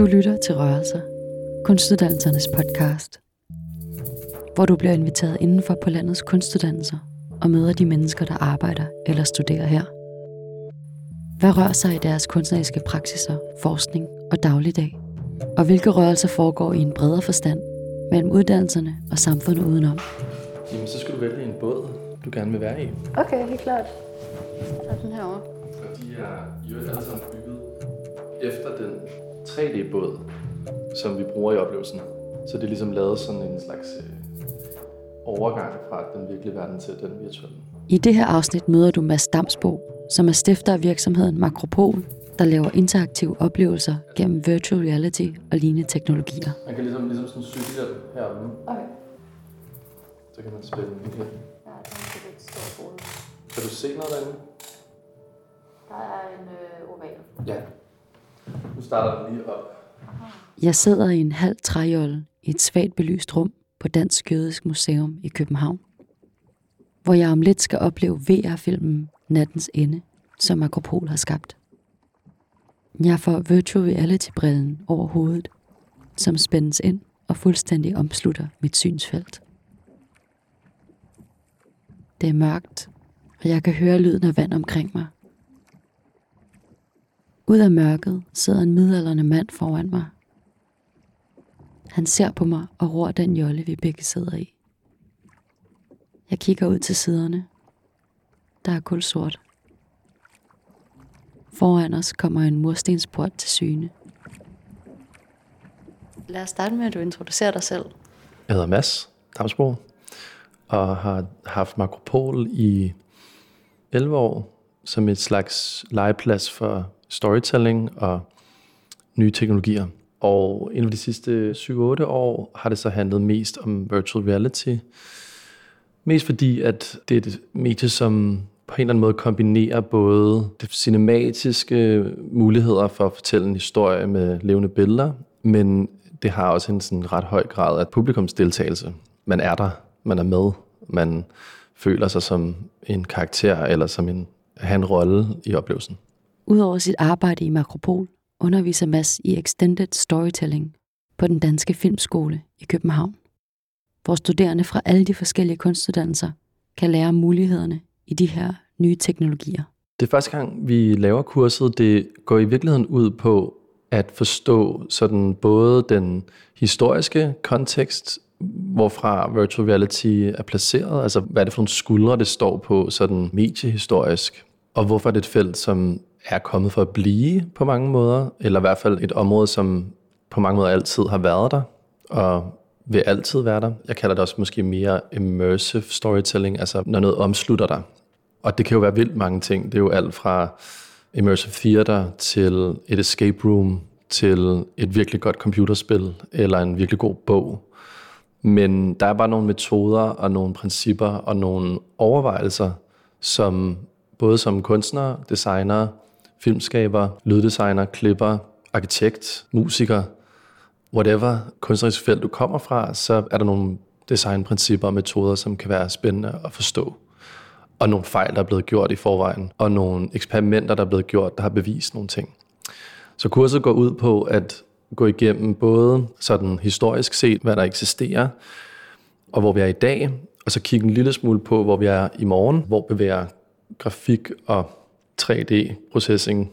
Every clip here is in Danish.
Du lytter til Rørelser, kunstuddannelsernes podcast, hvor du bliver inviteret indenfor på landets kunstuddannelser og møder de mennesker, der arbejder eller studerer her. Hvad rører sig i deres kunstneriske praksiser, forskning og dagligdag? Og hvilke rørelser foregår i en bredere forstand mellem uddannelserne og samfundet udenom? Jamen, så skal du vælge en båd, du gerne vil være i. Okay, helt klart. Så den herovre. Og de er i øvrigt alle sammen bygget efter den 3D-båd, som vi bruger i oplevelsen. Så det er ligesom lavet sådan en slags øh, overgang fra den virkelige verden til den virtuelle. I det her afsnit møder du Mads Damsbo, som er stifter af virksomheden Makropol, der laver interaktive oplevelser gennem virtual reality og lignende teknologier. Man kan ligesom, ligesom sådan cykle heromme, Okay. så kan man spille den her. Ja, der er et stort. Kan du se noget derinde? Der er en øh, oval. Ja. Nu starter den lige op. Jeg sidder i en halv træjolle i et svagt belyst rum på Dansk Jødisk Museum i København, hvor jeg om lidt skal opleve VR-filmen Nattens Ende, som Akropol har skabt. Jeg får virtual reality-brillen over hovedet, som spændes ind og fuldstændig omslutter mit synsfelt. Det er mørkt, og jeg kan høre lyden af vand omkring mig. Ud af mørket sidder en midaldrende mand foran mig. Han ser på mig og ror den jolle, vi begge sidder i. Jeg kigger ud til siderne. Der er kul sort. Foran os kommer en murstensport til syne. Lad os starte med, at du introducerer dig selv. Jeg hedder Mads Damsbo, og har haft Makropol i 11 år som et slags legeplads for storytelling og nye teknologier. Og inden for de sidste 7-8 år har det så handlet mest om virtual reality. Mest fordi, at det er et medie, som på en eller anden måde kombinerer både det cinematiske muligheder for at fortælle en historie med levende billeder, men det har også en sådan ret høj grad af publikumsdeltagelse. Man er der, man er med, man føler sig som en karakter eller som en, have en rolle i oplevelsen. Udover sit arbejde i Makropol, underviser Mads i Extended Storytelling på den Danske Filmskole i København, hvor studerende fra alle de forskellige kunstuddannelser kan lære mulighederne i de her nye teknologier. Det er første gang, vi laver kurset. Det går i virkeligheden ud på at forstå sådan både den historiske kontekst, hvorfra virtual reality er placeret, altså hvad er det for nogle skuldre, det står på sådan mediehistorisk, og hvorfor er det et felt, som er kommet for at blive på mange måder, eller i hvert fald et område, som på mange måder altid har været der, og vil altid være der. Jeg kalder det også måske mere immersive storytelling, altså når noget omslutter dig. Og det kan jo være vildt mange ting. Det er jo alt fra immersive theater til et escape room, til et virkelig godt computerspil, eller en virkelig god bog. Men der er bare nogle metoder og nogle principper og nogle overvejelser, som både som kunstner, designer, filmskaber, lyddesigner, klipper, arkitekt, musiker, whatever kunstnerisk felt du kommer fra, så er der nogle designprincipper og metoder, som kan være spændende at forstå. Og nogle fejl, der er blevet gjort i forvejen, og nogle eksperimenter, der er blevet gjort, der har bevist nogle ting. Så kurset går ud på at gå igennem både sådan historisk set, hvad der eksisterer, og hvor vi er i dag, og så kigge en lille smule på, hvor vi er i morgen, hvor bevæger grafik og 3D-processing,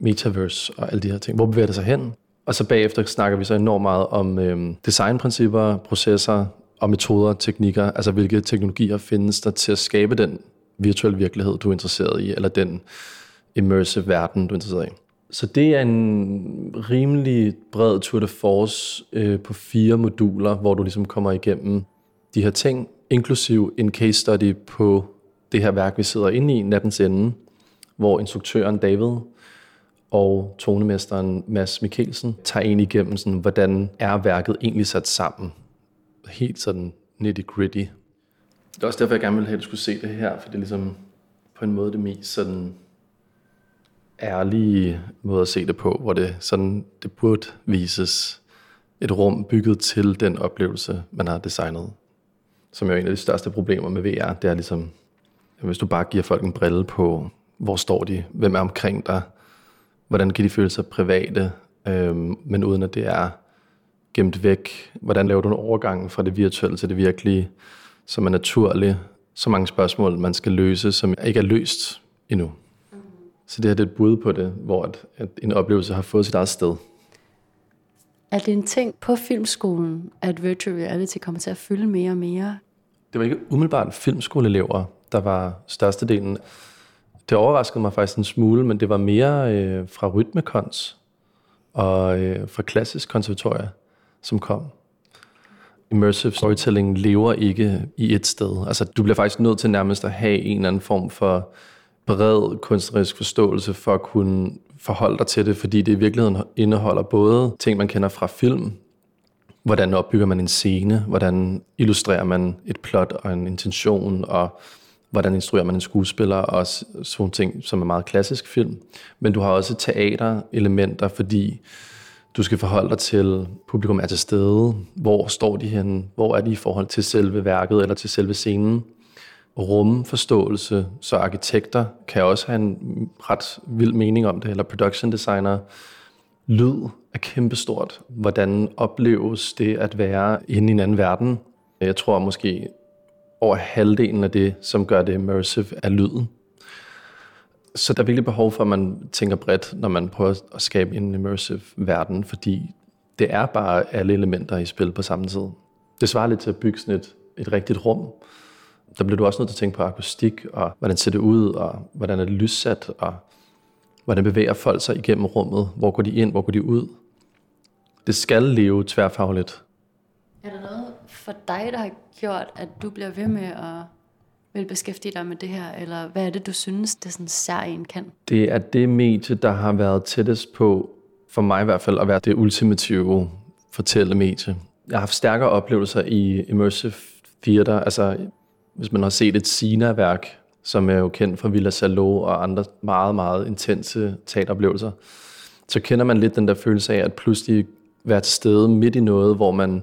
metaverse og alle de her ting. Hvor bevæger det sig hen? Og så bagefter snakker vi så enormt meget om øhm, designprincipper, processer og metoder, teknikker, altså hvilke teknologier findes der til at skabe den virtuelle virkelighed, du er interesseret i, eller den immersive verden, du er interesseret i. Så det er en rimelig bred tour de force øh, på fire moduler, hvor du ligesom kommer igennem de her ting, inklusiv en case study på det her værk, vi sidder inde i, Nattens Ende, hvor instruktøren David og tonemesteren Mads Mikkelsen tager en igennem, sådan, hvordan er værket egentlig sat sammen. Helt sådan nitty-gritty. Det er også derfor, jeg gerne ville have, at du skulle se det her, for det er ligesom på en måde det mest sådan ærlige måde at se det på, hvor det sådan, det burde vises et rum bygget til den oplevelse, man har designet. Som er en af de største problemer med VR, det er ligesom, hvis du bare giver folk en brille på, hvor står de, hvem er omkring dig, hvordan kan de føle sig private, øhm, men uden at det er gemt væk. Hvordan laver du en overgang fra det virtuelle til det virkelige, som er naturligt? Så mange spørgsmål, man skal løse, som ikke er løst endnu. Mm. Så det her det er et bud på det, hvor at, at en oplevelse har fået sit eget sted. Er det en ting på filmskolen, at virtual reality kommer til at fylde mere og mere? Det var ikke umiddelbart filmskoleelever, der var størstedelen. Det overraskede mig faktisk en smule, men det var mere øh, fra rytmekons og øh, fra klassisk konservatorie, som kom. Immersive storytelling lever ikke i et sted. Altså, du bliver faktisk nødt til nærmest at have en eller anden form for bred kunstnerisk forståelse for at kunne forholde dig til det, fordi det i virkeligheden indeholder både ting, man kender fra film, hvordan opbygger man en scene, hvordan illustrerer man et plot og en intention, og hvordan instruerer man en skuespiller, og sådan ting, som er meget klassisk film. Men du har også teaterelementer, fordi du skal forholde dig til, publikum er til stede, hvor står de henne, hvor er de i forhold til selve værket eller til selve scenen. Rumforståelse, så arkitekter kan også have en ret vild mening om det, eller production designer. Lyd er kæmpestort. Hvordan opleves det at være inde i en anden verden? Jeg tror måske over halvdelen af det, som gør det immersive, er lyden. Så der er virkelig behov for, at man tænker bredt, når man prøver at skabe en immersive verden, fordi det er bare alle elementer i spil på samme tid. Det svarer lidt til at bygge sådan et, et rigtigt rum. Der bliver du også nødt til at tænke på akustik, og hvordan ser det ud, og hvordan er det lyssat, og hvordan bevæger folk sig igennem rummet, hvor går de ind, hvor går de ud. Det skal leve tværfagligt. Er der noget for dig, der har gjort, at du bliver ved med at vil beskæftige dig med det her, eller hvad er det, du synes, det sådan særligt kan? Det er det medie, der har været tættest på, for mig i hvert fald, at være det ultimative fortællemedie. Jeg har haft stærkere oplevelser i immersive theater, altså hvis man har set et Sina-værk, som er jo kendt fra Villa Salo og andre meget, meget intense teateroplevelser, så kender man lidt den der følelse af at pludselig være til stede midt i noget, hvor man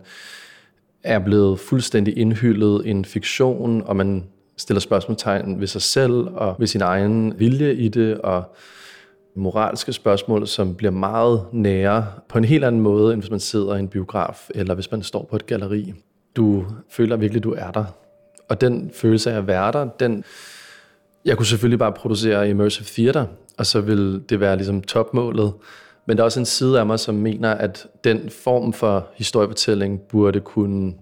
er blevet fuldstændig indhyllet i en fiktion, og man stiller spørgsmålstegn ved sig selv og ved sin egen vilje i det, og moralske spørgsmål, som bliver meget nære på en helt anden måde, end hvis man sidder i en biograf, eller hvis man står på et galeri. Du føler virkelig, du er der. Og den følelse af at være der, den... Jeg kunne selvfølgelig bare producere immersive theater, og så ville det være ligesom topmålet. Men der er også en side af mig, som mener, at den form for historiefortælling burde kunne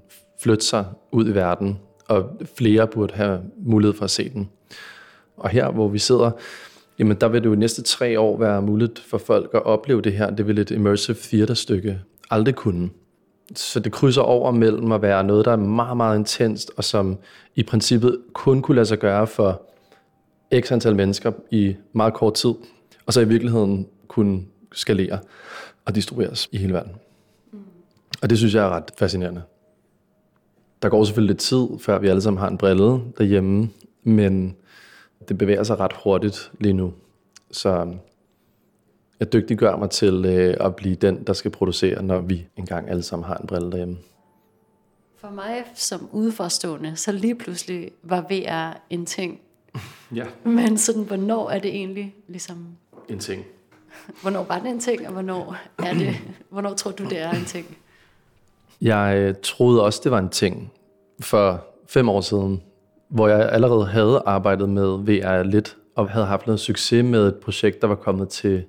flytte sig ud i verden, og flere burde have mulighed for at se den. Og her, hvor vi sidder, jamen der vil det jo næste tre år være muligt for folk at opleve det her. Det vil et immersive theaterstykke aldrig kunne. Så det krydser over mellem at være noget, der er meget, meget intenst, og som i princippet kun kunne lade sig gøre for x antal mennesker i meget kort tid, og så i virkeligheden kunne skalere og distribueres i hele verden. Mm. Og det synes jeg er ret fascinerende. Der går selvfølgelig lidt tid, før vi alle sammen har en brille derhjemme, men det bevæger sig ret hurtigt lige nu. Så jeg dygtiggør mig til øh, at blive den, der skal producere, når vi engang alle sammen har en brille derhjemme. For mig som udforstående, så lige pludselig var VR en ting. Ja. Men sådan, hvornår er det egentlig ligesom... En ting. Hvornår var det en ting, og hvornår er det... hvornår tror du, det er en ting? Jeg øh, troede også, det var en ting for fem år siden, hvor jeg allerede havde arbejdet med VR lidt, og havde haft noget succes med et projekt, der var kommet til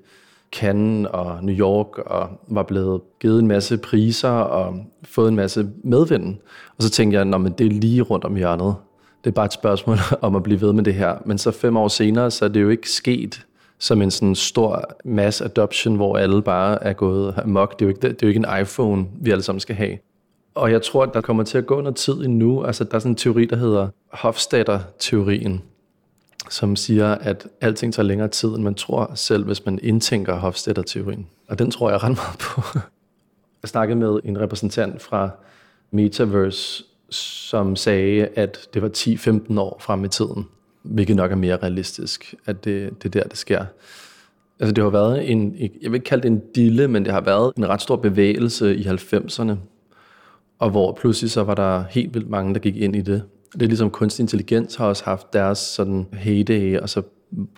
Cannes og New York, og var blevet givet en masse priser og fået en masse medvind. Og så tænkte jeg, at det er lige rundt om hjørnet. Det er bare et spørgsmål om at blive ved med det her. Men så fem år senere, så er det jo ikke sket som en sådan stor mass adoption, hvor alle bare er gået amok. Det er jo ikke, det er jo ikke en iPhone, vi alle sammen skal have. Og jeg tror, at der kommer til at gå noget tid endnu. Altså, der er sådan en teori, der hedder Hofstadter-teorien, som siger, at alting tager længere tid, end man tror selv, hvis man indtænker Hofstadter-teorien. Og den tror jeg ret meget på. Jeg snakkede med en repræsentant fra Metaverse, som sagde, at det var 10-15 år frem i tiden, hvilket nok er mere realistisk, at det, det er der, det sker. Altså det har været en, jeg vil ikke kalde det en dille, men det har været en ret stor bevægelse i 90'erne, og hvor pludselig så var der helt vildt mange, der gik ind i det. Det er ligesom kunstig intelligens har også haft deres sådan heyday, og så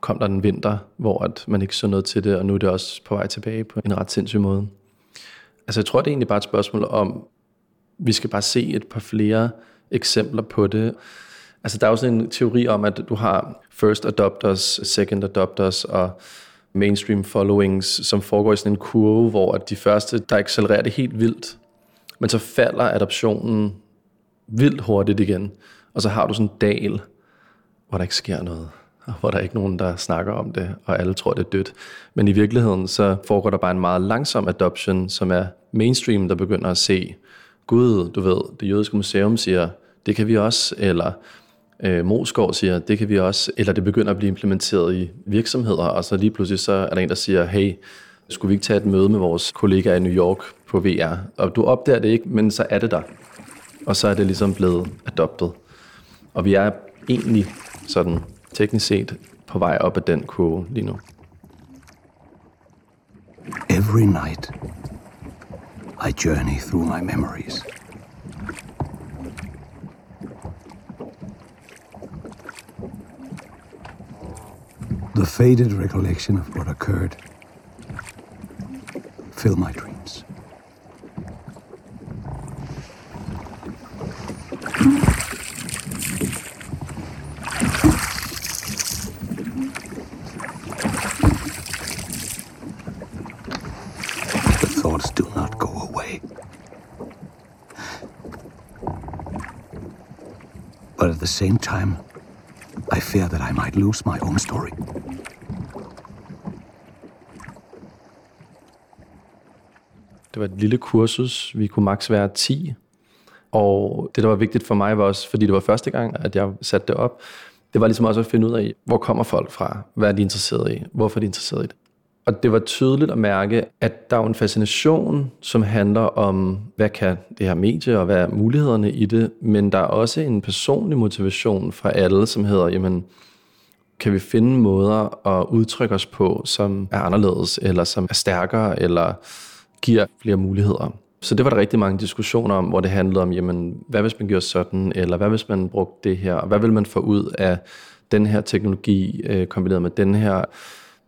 kom der en vinter, hvor at man ikke så noget til det, og nu er det også på vej tilbage på en ret sindssyg måde. Altså jeg tror, det er egentlig bare et spørgsmål om, vi skal bare se et par flere eksempler på det. Altså der er jo sådan en teori om, at du har first adopters, second adopters og mainstream followings, som foregår i sådan en kurve, hvor at de første, der accelererer det helt vildt, men så falder adoptionen vildt hurtigt igen, og så har du sådan en dal, hvor der ikke sker noget, og hvor der er ikke nogen, der snakker om det, og alle tror, det er dødt. Men i virkeligheden, så foregår der bare en meget langsom adoption, som er mainstream, der begynder at se, Gud, du ved, det jødiske museum siger, det kan vi også, eller øh, Moskov siger, det kan vi også, eller det begynder at blive implementeret i virksomheder, og så lige pludselig så er der en, der siger, hey, skulle vi ikke tage et møde med vores kollegaer i New York på VR? Og du opdager det ikke, men så er det der. Og så er det ligesom blevet adoptet. Og vi er egentlig sådan teknisk set på vej op ad den kurve lige nu. Every night, I journey through my memories. The faded recollection of what occurred fill my dreams. The thoughts do not go away. But at the same time, fear that I might lose my own story. Det var et lille kursus. Vi kunne maks være 10. Og det, der var vigtigt for mig, var også, fordi det var første gang, at jeg satte det op, det var ligesom også at finde ud af, hvor kommer folk fra? Hvad er de interesseret i? Hvorfor er de interesseret i det? Og det var tydeligt at mærke, at der er en fascination, som handler om, hvad kan det her medie, og hvad er mulighederne i det, men der er også en personlig motivation fra alle, som hedder, jamen, kan vi finde måder at udtrykke os på, som er anderledes, eller som er stærkere, eller giver flere muligheder. Så det var der rigtig mange diskussioner om, hvor det handlede om, jamen, hvad hvis man gjorde sådan, eller hvad hvis man brugte det her, og hvad vil man få ud af den her teknologi øh, kombineret med den her.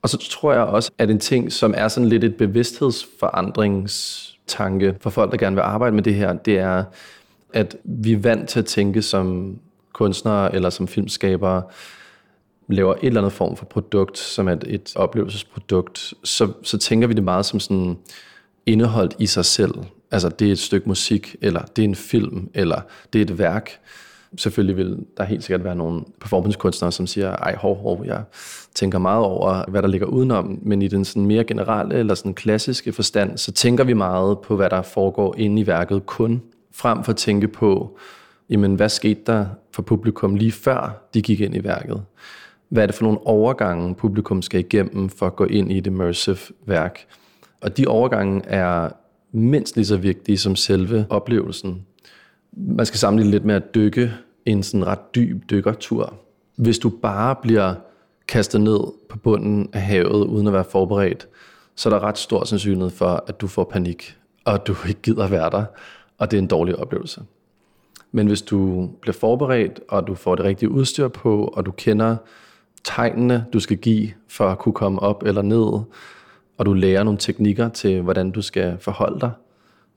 Og så tror jeg også, at en ting, som er sådan lidt et bevidsthedsforandringstanke for folk, der gerne vil arbejde med det her, det er, at vi er vant til at tænke som kunstnere eller som filmskabere, laver et eller andet form for produkt, som er et oplevelsesprodukt, så, så tænker vi det meget som sådan indeholdt i sig selv. Altså det er et stykke musik, eller det er en film, eller det er et værk. Selvfølgelig vil der helt sikkert være nogle performancekunstnere, som siger, ej, hov, hov, jeg tænker meget over, hvad der ligger udenom, men i den sådan mere generelle eller sådan klassiske forstand, så tænker vi meget på, hvad der foregår inde i værket kun, frem for at tænke på, jamen, hvad skete der for publikum lige før de gik ind i værket? Hvad er det for nogle overgange, publikum skal igennem for at gå ind i et immersive værk? Og de overgange er mindst lige så vigtige som selve oplevelsen. Man skal sammenligne lidt med at dykke en sådan ret dyb dykkertur. Hvis du bare bliver kastet ned på bunden af havet uden at være forberedt, så er der ret stor sandsynlighed for, at du får panik, og at du ikke gider være der, og det er en dårlig oplevelse. Men hvis du bliver forberedt, og du får det rigtige udstyr på, og du kender tegnene, du skal give for at kunne komme op eller ned, og du lærer nogle teknikker til, hvordan du skal forholde dig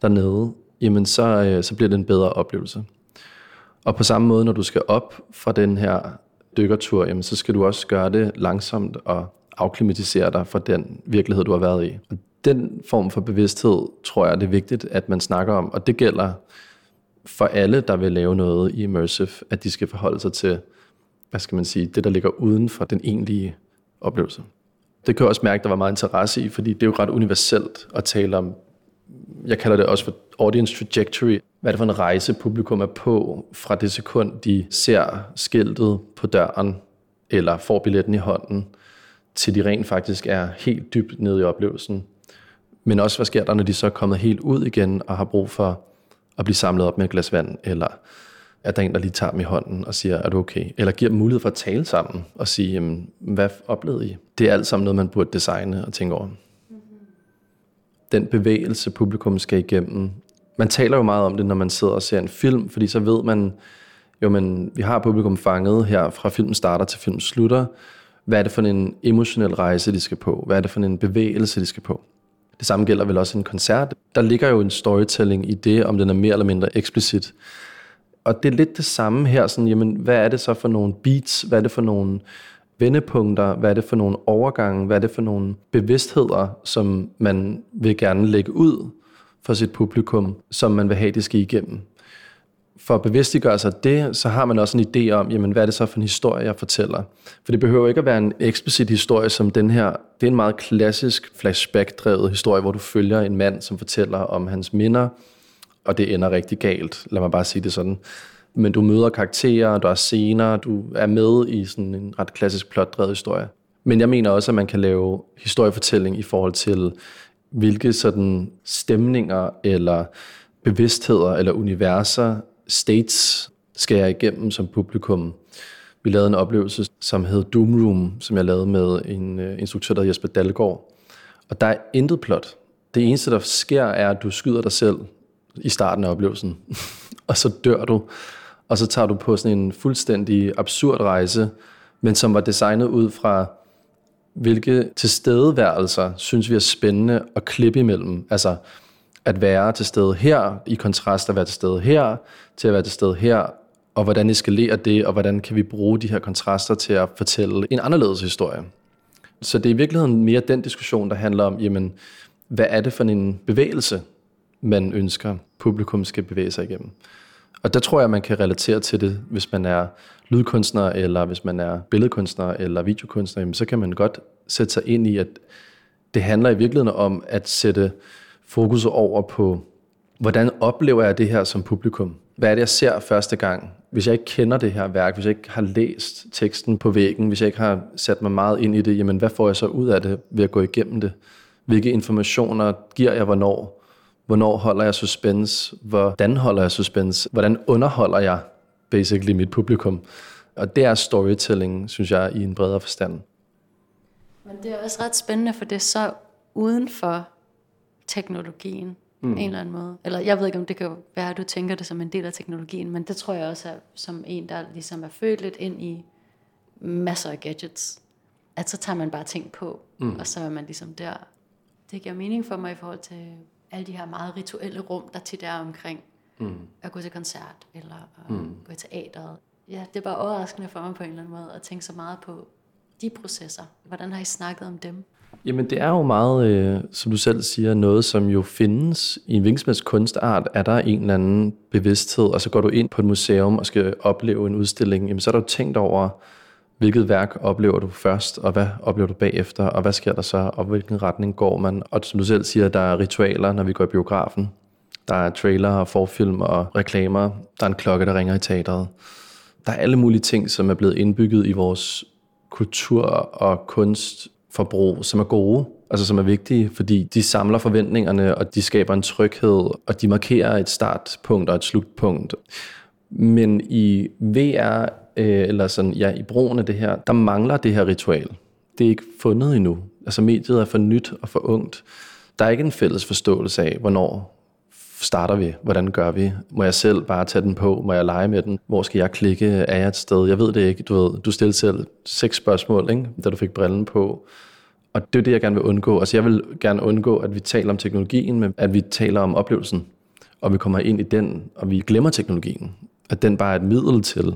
dernede, jamen så, øh, så bliver det en bedre oplevelse. Og på samme måde, når du skal op fra den her dykkertur, jamen så skal du også gøre det langsomt og afklimatisere dig fra den virkelighed, du har været i. Og den form for bevidsthed, tror jeg, det er vigtigt, at man snakker om, og det gælder for alle, der vil lave noget i Immersive, at de skal forholde sig til, hvad skal man sige, det, der ligger uden for den egentlige oplevelse. Det kan jeg også mærke, der var meget interesse i, fordi det er jo ret universelt at tale om, jeg kalder det også for audience trajectory. Hvad er det for en rejse, publikum er på fra det sekund, de ser skiltet på døren, eller får billetten i hånden, til de rent faktisk er helt dybt nede i oplevelsen. Men også, hvad sker der, når de så er kommet helt ud igen og har brug for at blive samlet op med et glas vand, eller at der er en, der lige tager dem i hånden og siger, er du okay? Eller giver dem mulighed for at tale sammen og sige, jamen, hvad oplevede I? Det er alt sammen noget, man burde designe og tænke over. Den bevægelse, publikum skal igennem. Man taler jo meget om det, når man sidder og ser en film, fordi så ved man, jo, men vi har publikum fanget her fra filmen starter til filmen slutter, Hvad er det for en emotionel rejse, de skal på? Hvad er det for en bevægelse, de skal på? Det samme gælder vel også en koncert. Der ligger jo en storytelling i det, om den er mere eller mindre eksplicit. Og det er lidt det samme her, sådan, jamen, hvad er det så for nogle beats, hvad er det for nogle vendepunkter, hvad er det for nogle overgange, hvad er det for nogle bevidstheder, som man vil gerne lægge ud for sit publikum, som man vil have, det skal igennem. For at bevidstiggøre sig det, så har man også en idé om, jamen, hvad er det så for en historie, jeg fortæller. For det behøver ikke at være en eksplicit historie som den her. Det er en meget klassisk flashback-drevet historie, hvor du følger en mand, som fortæller om hans minder, og det ender rigtig galt, lad mig bare sige det sådan. Men du møder karakterer, der er scener, du er med i sådan en ret klassisk plotdrevet historie. Men jeg mener også, at man kan lave historiefortælling i forhold til, hvilke sådan stemninger eller bevidstheder eller universer, states, skal jeg igennem som publikum. Vi lavede en oplevelse, som hed Doom Room, som jeg lavede med en øh, instruktør, der Jesper Dalgaard. Og der er intet plot. Det eneste, der sker, er, at du skyder dig selv i starten af oplevelsen, og så dør du, og så tager du på sådan en fuldstændig absurd rejse, men som var designet ud fra, hvilke tilstedeværelser synes vi er spændende at klippe imellem. Altså at være til stede her, i kontrast at være til stede her, til at være til stede her, og hvordan eskalerer det, og hvordan kan vi bruge de her kontraster til at fortælle en anderledes historie. Så det er i virkeligheden mere den diskussion, der handler om, jamen, hvad er det for en bevægelse, man ønsker, publikum skal bevæge sig igennem. Og der tror jeg, man kan relatere til det, hvis man er lydkunstner, eller hvis man er billedkunstner, eller videokunstner, jamen, så kan man godt sætte sig ind i, at det handler i virkeligheden om at sætte fokus over på, hvordan oplever jeg det her som publikum? Hvad er det, jeg ser første gang? Hvis jeg ikke kender det her værk, hvis jeg ikke har læst teksten på væggen, hvis jeg ikke har sat mig meget ind i det, jamen hvad får jeg så ud af det ved at gå igennem det? Hvilke informationer giver jeg hvornår? Hvornår holder jeg suspense? Hvordan holder jeg suspense? Hvordan underholder jeg basically mit publikum? Og det er storytelling, synes jeg, i en bredere forstand. Men det er også ret spændende, for det er så uden for teknologien mm. en eller anden måde. Eller jeg ved ikke, om det kan være, at du tænker det som en del af teknologien, men det tror jeg også er som en, der ligesom er født lidt ind i masser af gadgets. At så tager man bare ting på, mm. og så er man ligesom der. Det giver mening for mig i forhold til alle de her meget rituelle rum, der tit er omkring mm. at gå til koncert, eller at mm. gå i teateret. Ja, det er bare overraskende for mig på en eller anden måde, at tænke så meget på de processer. Hvordan har I snakket om dem? Jamen det er jo meget, øh, som du selv siger, noget som jo findes i en hvilken kunstart, er der en eller anden bevidsthed, og så går du ind på et museum og skal opleve en udstilling, jamen så er du tænkt over, hvilket værk oplever du først, og hvad oplever du bagefter, og hvad sker der så, og hvilken retning går man. Og som du selv siger, der er ritualer, når vi går i biografen. Der er trailer og forfilm og reklamer. Der er en klokke, der ringer i teateret. Der er alle mulige ting, som er blevet indbygget i vores kultur og kunstforbrug, som er gode, altså som er vigtige, fordi de samler forventningerne, og de skaber en tryghed, og de markerer et startpunkt og et slutpunkt. Men i VR øh, eller sådan, ja, i brugen af det her, der mangler det her ritual. Det er ikke fundet endnu. Altså mediet er for nyt og for ungt. Der er ikke en fælles forståelse af, hvornår starter vi? Hvordan gør vi? Må jeg selv bare tage den på? Må jeg lege med den? Hvor skal jeg klikke? Er jeg et sted? Jeg ved det ikke. Du, ved, du stillede selv seks spørgsmål, ikke? da du fik brillen på. Og det er det, jeg gerne vil undgå. Altså jeg vil gerne undgå, at vi taler om teknologien, men at vi taler om oplevelsen. Og vi kommer ind i den, og vi glemmer teknologien. At den bare er et middel til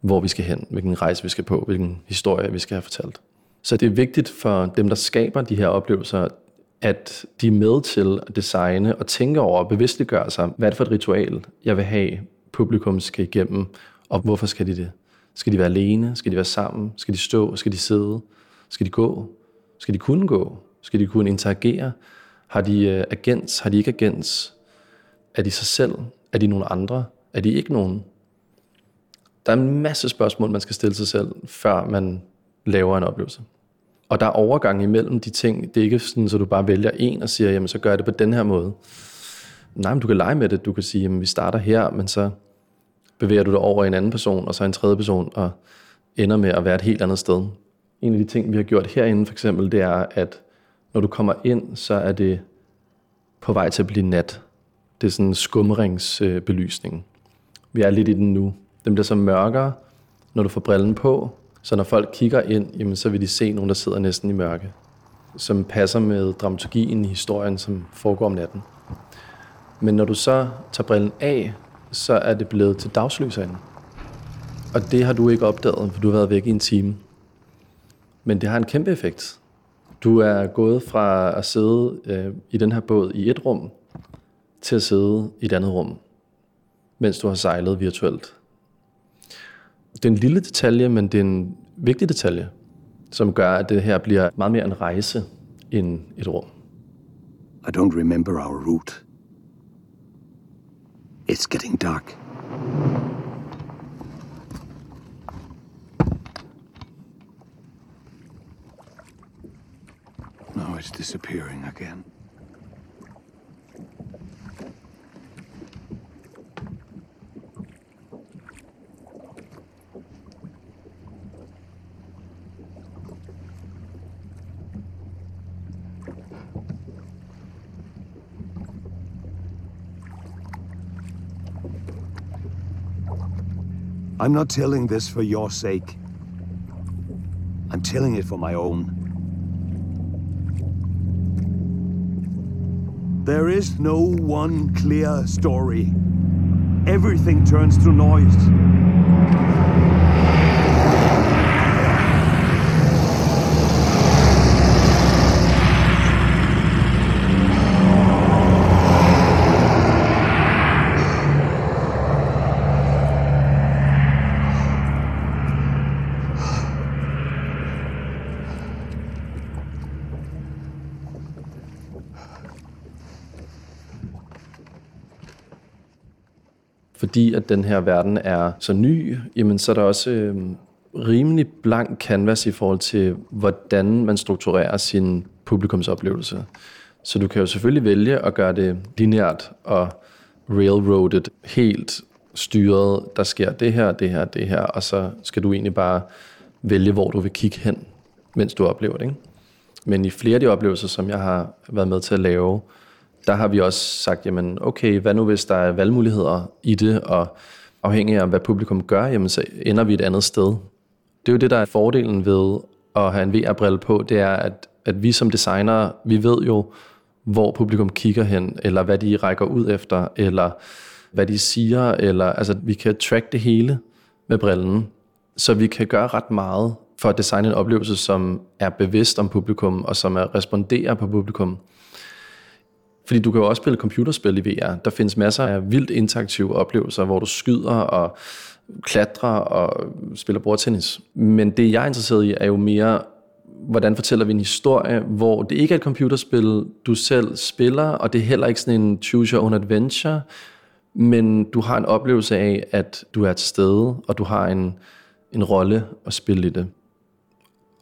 hvor vi skal hen, hvilken rejse vi skal på, hvilken historie vi skal have fortalt. Så det er vigtigt for dem, der skaber de her oplevelser, at de er med til at designe og tænke over og bevidstliggøre sig, hvad er det for et ritual, jeg vil have, publikum skal igennem, og hvorfor skal de det? Skal de være alene? Skal de være sammen? Skal de stå? Skal de sidde? Skal de gå? Skal de kunne gå? Skal de kunne interagere? Har de øh, agens? Har de ikke agens? Er de sig selv? Er de nogen andre? Er de ikke nogen? Der er en masse spørgsmål, man skal stille sig selv, før man laver en oplevelse. Og der er overgang imellem de ting. Det er ikke sådan, at du bare vælger en og siger, jamen så gør jeg det på den her måde. Nej, men du kan lege med det. Du kan sige, jamen vi starter her, men så bevæger du dig over i en anden person, og så en tredje person, og ender med at være et helt andet sted. En af de ting, vi har gjort herinde for eksempel, det er, at når du kommer ind, så er det på vej til at blive nat. Det er sådan en skumringsbelysning. Vi er lidt i den nu. Den bliver så mørkere, når du får brillen på, Så når folk kigger ind, jamen, så vil de se nogen, der sidder næsten i mørke, som passer med dramaturgien i historien, som foregår om natten. Men når du så tager brillen af, så er det blevet til dagslys herinde. Og det har du ikke opdaget, for du har været væk i en time. Men det har en kæmpe effekt. Du er gået fra at sidde øh, i den her båd i et rum, til at sidde i et andet rum, mens du har sejlet virtuelt. Det er en lille detalje, men det er en vigtig detalje, som gør, at det her bliver meget mere en rejse end et rum. I don't remember our route. It's getting dark. Now it's disappearing again. I'm not telling this for your sake. I'm telling it for my own. There is no one clear story. Everything turns to noise. Fordi at den her verden er så ny, jamen så er der også øh, rimelig blank canvas i forhold til, hvordan man strukturerer sin publikumsoplevelse. Så du kan jo selvfølgelig vælge at gøre det lineært og railroadet, helt styret. Der sker det her, det her, det her, og så skal du egentlig bare vælge, hvor du vil kigge hen, mens du oplever det. Ikke? Men i flere af de oplevelser, som jeg har været med til at lave, der har vi også sagt, jamen okay, hvad nu hvis der er valgmuligheder i det, og afhængig af hvad publikum gør, jamen så ender vi et andet sted. Det er jo det, der er fordelen ved at have en VR-brille på, det er, at, at vi som designere, vi ved jo, hvor publikum kigger hen, eller hvad de rækker ud efter, eller hvad de siger, eller altså vi kan track det hele med brillen, så vi kan gøre ret meget for at designe en oplevelse, som er bevidst om publikum, og som er responderer på publikum. Fordi du kan jo også spille computerspil i VR. Der findes masser af vildt interaktive oplevelser, hvor du skyder og klatrer og spiller bordtennis. Men det, jeg er interesseret i, er jo mere, hvordan fortæller vi en historie, hvor det ikke er et computerspil, du selv spiller, og det er heller ikke sådan en choose your own adventure, men du har en oplevelse af, at du er til stede, og du har en, en rolle at spille i det.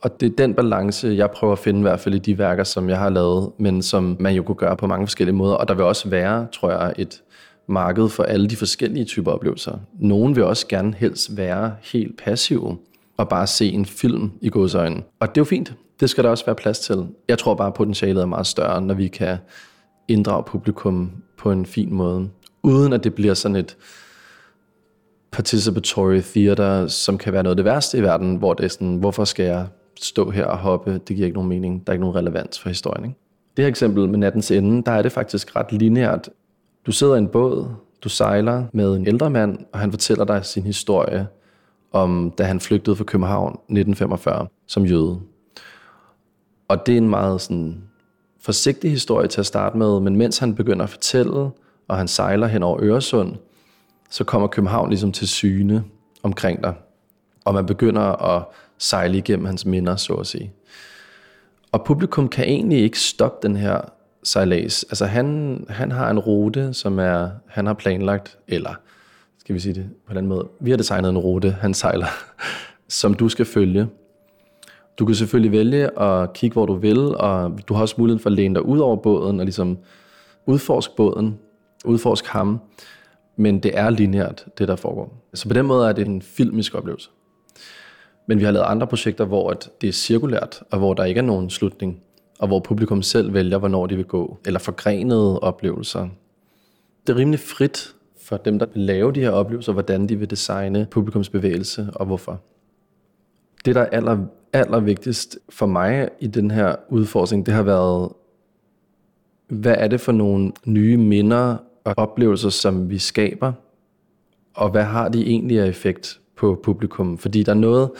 Og det er den balance, jeg prøver at finde i hvert fald i de værker, som jeg har lavet, men som man jo kunne gøre på mange forskellige måder. Og der vil også være, tror jeg, et marked for alle de forskellige typer oplevelser. Nogen vil også gerne helst være helt passive og bare se en film i godsøjne. Og det er jo fint. Det skal der også være plads til. Jeg tror bare, at potentialet er meget større, når vi kan inddrage publikum på en fin måde. Uden at det bliver sådan et participatory theater, som kan være noget af det værste i verden, hvor det er sådan, hvorfor skal jeg stå her og hoppe, det giver ikke nogen mening. Der er ikke nogen relevans for historien. Ikke? Det her eksempel med nattens ende, der er det faktisk ret lineært. Du sidder i en båd, du sejler med en ældre mand, og han fortæller dig sin historie om, da han flygtede fra København 1945 som jøde. Og det er en meget sådan, forsigtig historie til at starte med, men mens han begynder at fortælle, og han sejler hen over Øresund, så kommer København ligesom til syne omkring dig. Og man begynder at sejle igennem hans minder, så at sige. Og publikum kan egentlig ikke stoppe den her sejlads. Altså han, han har en rute, som er, han har planlagt, eller skal vi sige det på en anden måde, vi har designet en rute, han sejler, som du skal følge. Du kan selvfølgelig vælge at kigge, hvor du vil, og du har også muligheden for at læne dig ud over båden og ligesom udforske båden, udforske ham, men det er lineært, det der foregår. Så på den måde er det en filmisk oplevelse. Men vi har lavet andre projekter, hvor at det er cirkulært, og hvor der ikke er nogen slutning, og hvor publikum selv vælger, hvornår de vil gå, eller forgrenede oplevelser. Det er rimelig frit for dem, der vil lave de her oplevelser, hvordan de vil designe publikumsbevægelse og hvorfor. Det, der er aller, aller vigtigst for mig i den her udforskning, det har været, hvad er det for nogle nye minder og oplevelser, som vi skaber, og hvad har de egentlig af effekt på publikum? Fordi der er noget,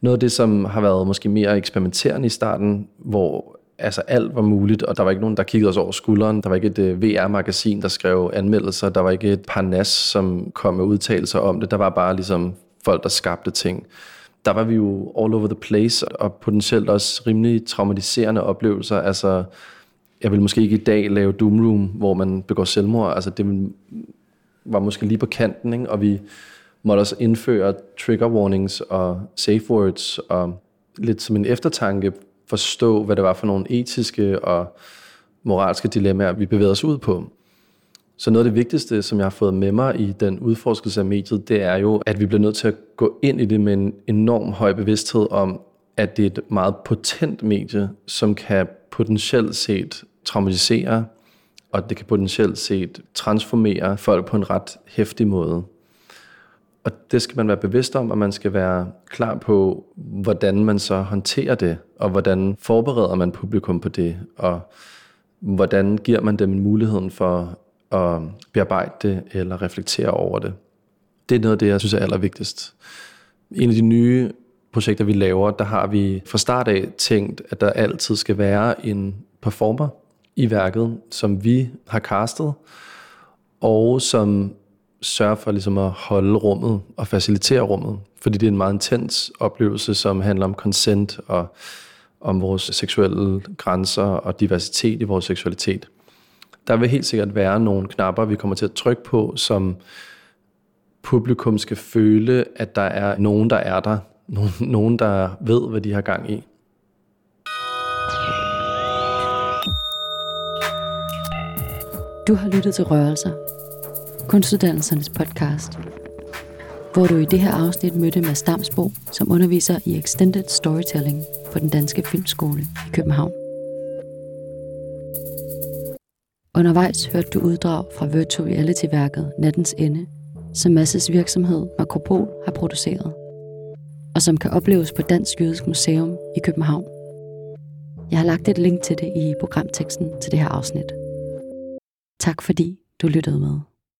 noget af det, som har været måske mere eksperimenterende i starten, hvor altså alt var muligt, og der var ikke nogen, der kiggede os over skulderen. Der var ikke et øh, uh, VR-magasin, der skrev anmeldelser. Der var ikke et par nas, som kom med udtalelser om det. Der var bare ligesom folk, der skabte ting. Der var vi jo all over the place, og potentielt også rimelig traumatiserende oplevelser. Altså, jeg vil måske ikke i dag lave Doom Room, hvor man begår selvmord. Altså, det var måske lige på kanten, ikke? og vi måtte også indføre trigger warnings og safe words, og lidt som en eftertanke forstå, hvad det var for nogle etiske og moralske dilemmaer, vi bevæger os ud på. Så noget af det vigtigste, som jeg har fået med mig i den udforskelse af mediet, det er jo, at vi bliver nødt til at gå ind i det med en enorm høj bevidsthed om, at det er et meget potent medie, som kan potentielt set traumatisere, og det kan potentielt set transformere folk på en ret hæftig måde. Og det skal man være bevidst om, og man skal være klar på, hvordan man så håndterer det, og hvordan forbereder man publikum på det, og hvordan giver man dem muligheden for at bearbejde det eller reflektere over det. Det er noget af det, jeg synes er allervigtigst. En af de nye projekter, vi laver, der har vi fra start af tænkt, at der altid skal være en performer i værket, som vi har castet, og som sørge for ligesom at holde rummet og facilitere rummet. Fordi det er en meget intens oplevelse, som handler om consent og om vores seksuelle grænser og diversitet i vores seksualitet. Der vil helt sikkert være nogle knapper, vi kommer til at trykke på, som publikum skal føle, at der er nogen, der er der. Nogen, der ved, hvad de har gang i. Du har lyttet til Rørelser, Kunstuddannelsernes podcast, hvor du i det her afsnit mødte Mads Damsbo, som underviser i Extended Storytelling på den Danske Filmskole i København. Undervejs hørte du uddrag fra virtual reality-værket Nattens Ende, som Masses virksomhed Makropol har produceret, og som kan opleves på Dansk Jødisk Museum i København. Jeg har lagt et link til det i programteksten til det her afsnit. Tak fordi du lyttede med.